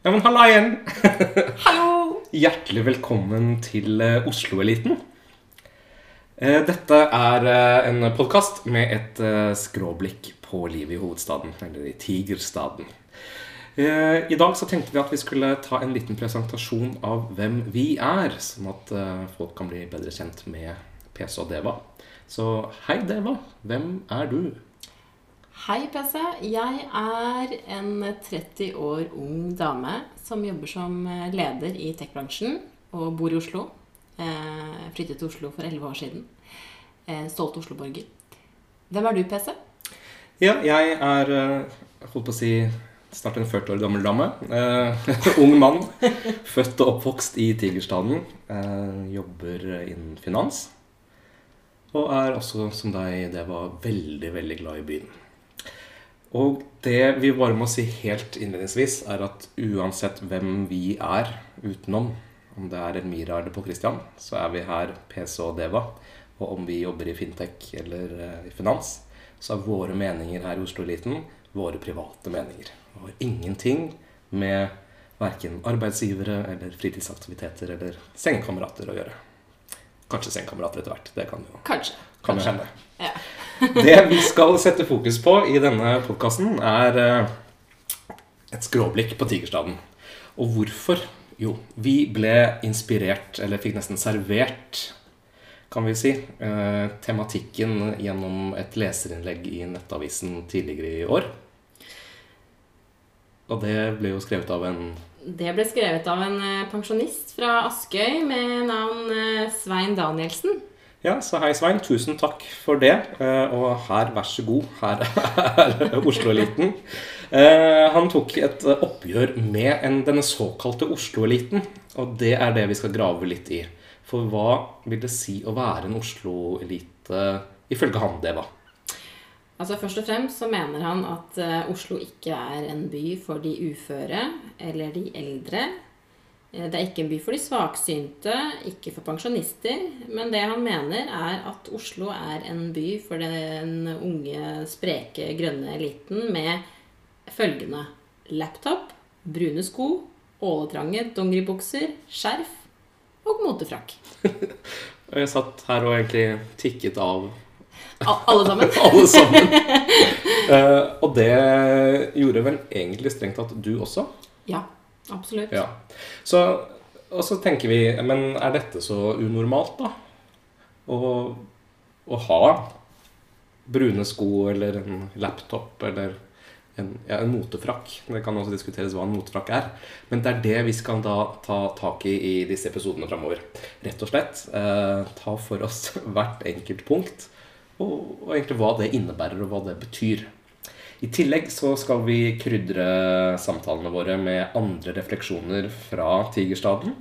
Ja, men halla igjen! Hallo! Hjertelig velkommen til eh, Oslo-eliten. Eh, Dette er eh, en podkast med et skråblikk på livet i hovedstaden, eller i Tigerstaden. I dag så tenkte vi at vi skulle ta en liten presentasjon av hvem vi er, sånn at folk kan bli bedre kjent med PC og Deva. Så hei, Deva. Hvem er du? Hei, PC. Jeg er en 30 år ung dame som jobber som leder i tech-bransjen og bor i Oslo. Eh, flyttet til Oslo for 11 år siden. Eh, stolt Oslo-borger. Hvem er du, PC? Ja, jeg er eh, holdt på å si snart en 40 år gammel dame. Ung mann. Født og oppvokst i Tigerstaden. Jobber innen finans. Og er også, som deg, det var veldig, veldig glad i byen. Og det vi bare må si helt innledningsvis, er at uansett hvem vi er utenom, om det er Elmira eller på Christian, så er vi her PC og Deva. Og om vi jobber i fintech eller eh, i finans, så er våre meninger her i Oslo-eliten våre private meninger. Og har ingenting med verken arbeidsgivere eller fritidsaktiviteter eller sengekamerater å gjøre. Kanskje sengekamerater etter hvert. Det kan jo, Kanskje. kan jo hende. Ja. Det vi skal sette fokus på i denne podkasten, er eh, et skråblikk på Tigerstaden. Og hvorfor? Jo, vi ble inspirert, eller fikk nesten servert, kan vi si, eh, tematikken gjennom et leserinnlegg i Nettavisen tidligere i år. Og det ble jo skrevet av en Det ble skrevet av en eh, pensjonist fra Askøy med navn Svein Danielsen. Ja, så hei Svein, tusen takk for det. Eh, Og her, vær så god, her er Oslo-eliten. Eh, Han tok et oppgjør med en, denne såkalte Oslo-eliten. Og det er det vi skal grave litt i. For hva vil det si å være en Oslo-elite ifølge han, Deva? Altså Først og fremst så mener han at eh, Oslo ikke er en by for de uføre eller de eldre. Eh, Det er ikke en by for de svaksynte, ikke for pensjonister. Men det han mener, er at Oslo er en by for den unge, spreke, grønne eliten med følgende laptop, brune sko, åletrange dongeribukser, skjerf og motefrakk. Jeg satt her og egentlig tikket av Alle sammen. alle sammen. Uh, Og det gjorde vel egentlig strengt tatt du også? Ja, absolutt. Ja. Så, og så tenker vi Men er dette så unormalt, da? Å, å ha brune sko eller en laptop eller en, ja, en motefrakk. Det kan også diskuteres hva en motefrakk er. Men det er det vi skal da ta tak i i disse episodene framover. Rett og slett eh, ta for oss hvert enkelt punkt, og, og egentlig hva det innebærer, og hva det betyr. I tillegg så skal vi krydre samtalene våre med andre refleksjoner fra Tigerstaden.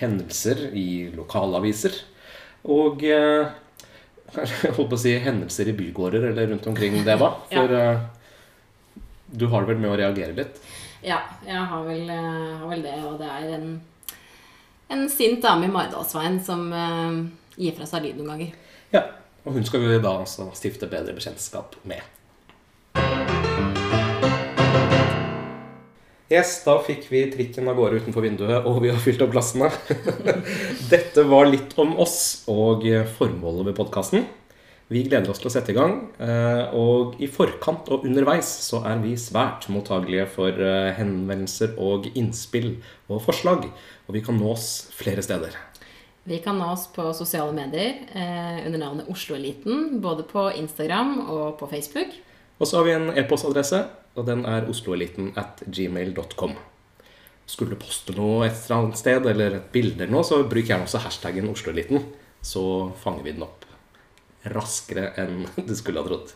Hendelser i lokalaviser. Og eh, holdt på å si hendelser i bygårder eller rundt omkring det, hva? Ja. For eh, du har det vel med å reagere litt? Ja, jeg har vel, eh, har vel det, og det er en, en sint dame i Maridalsveien som eh, gir fra seg lyd noen ganger. Ja. Og hun skal vi da også stifte bedre bekjentskap med. Yes, da fikk vi trikken av gårde utenfor vinduet, og vi har fylt opp glassene. Dette var litt om oss og formålet ved podkasten. Vi gleder oss til å sette i gang. eh, Og i forkant og underveis så er vi svært mottagelige for eh, henvendelser og innspill og forslag. Og vi kan nås flere steder. Vi kan nå oss på sosiale medier eh, under navnet Oslo-eliten, både på Instagram og på Facebook. Og så har vi en e-postadresse, og den er osloeliten at gmail.com. Skulle du poste noe et eller annet sted, eller et bilde eller noe, så bruk gjerne også hashtaggen Osloeliten. Så fanger vi den opp raskere enn du skulle ha trodd.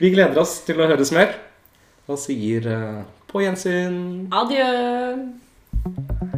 Vi gleder oss til å høres mer, og sier eh, på gjensyn. Adjø!